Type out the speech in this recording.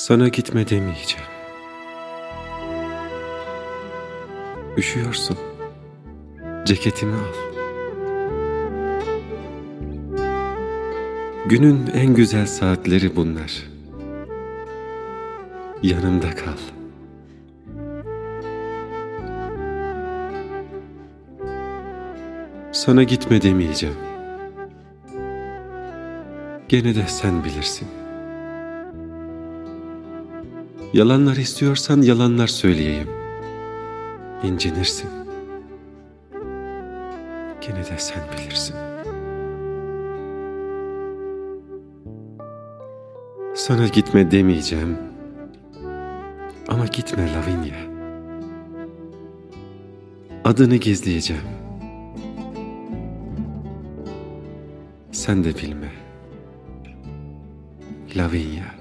Sana gitme demeyeceğim. Üşüyorsun. Ceketimi al. Günün en güzel saatleri bunlar. Yanımda kal. Sana gitme demeyeceğim. Gene de sen bilirsin. Yalanlar istiyorsan yalanlar söyleyeyim. İncinirsin. Gene de sen bilirsin. Sana gitme demeyeceğim. Ama gitme Lavinia. Adını gizleyeceğim. Sen de bilme. Lavinia.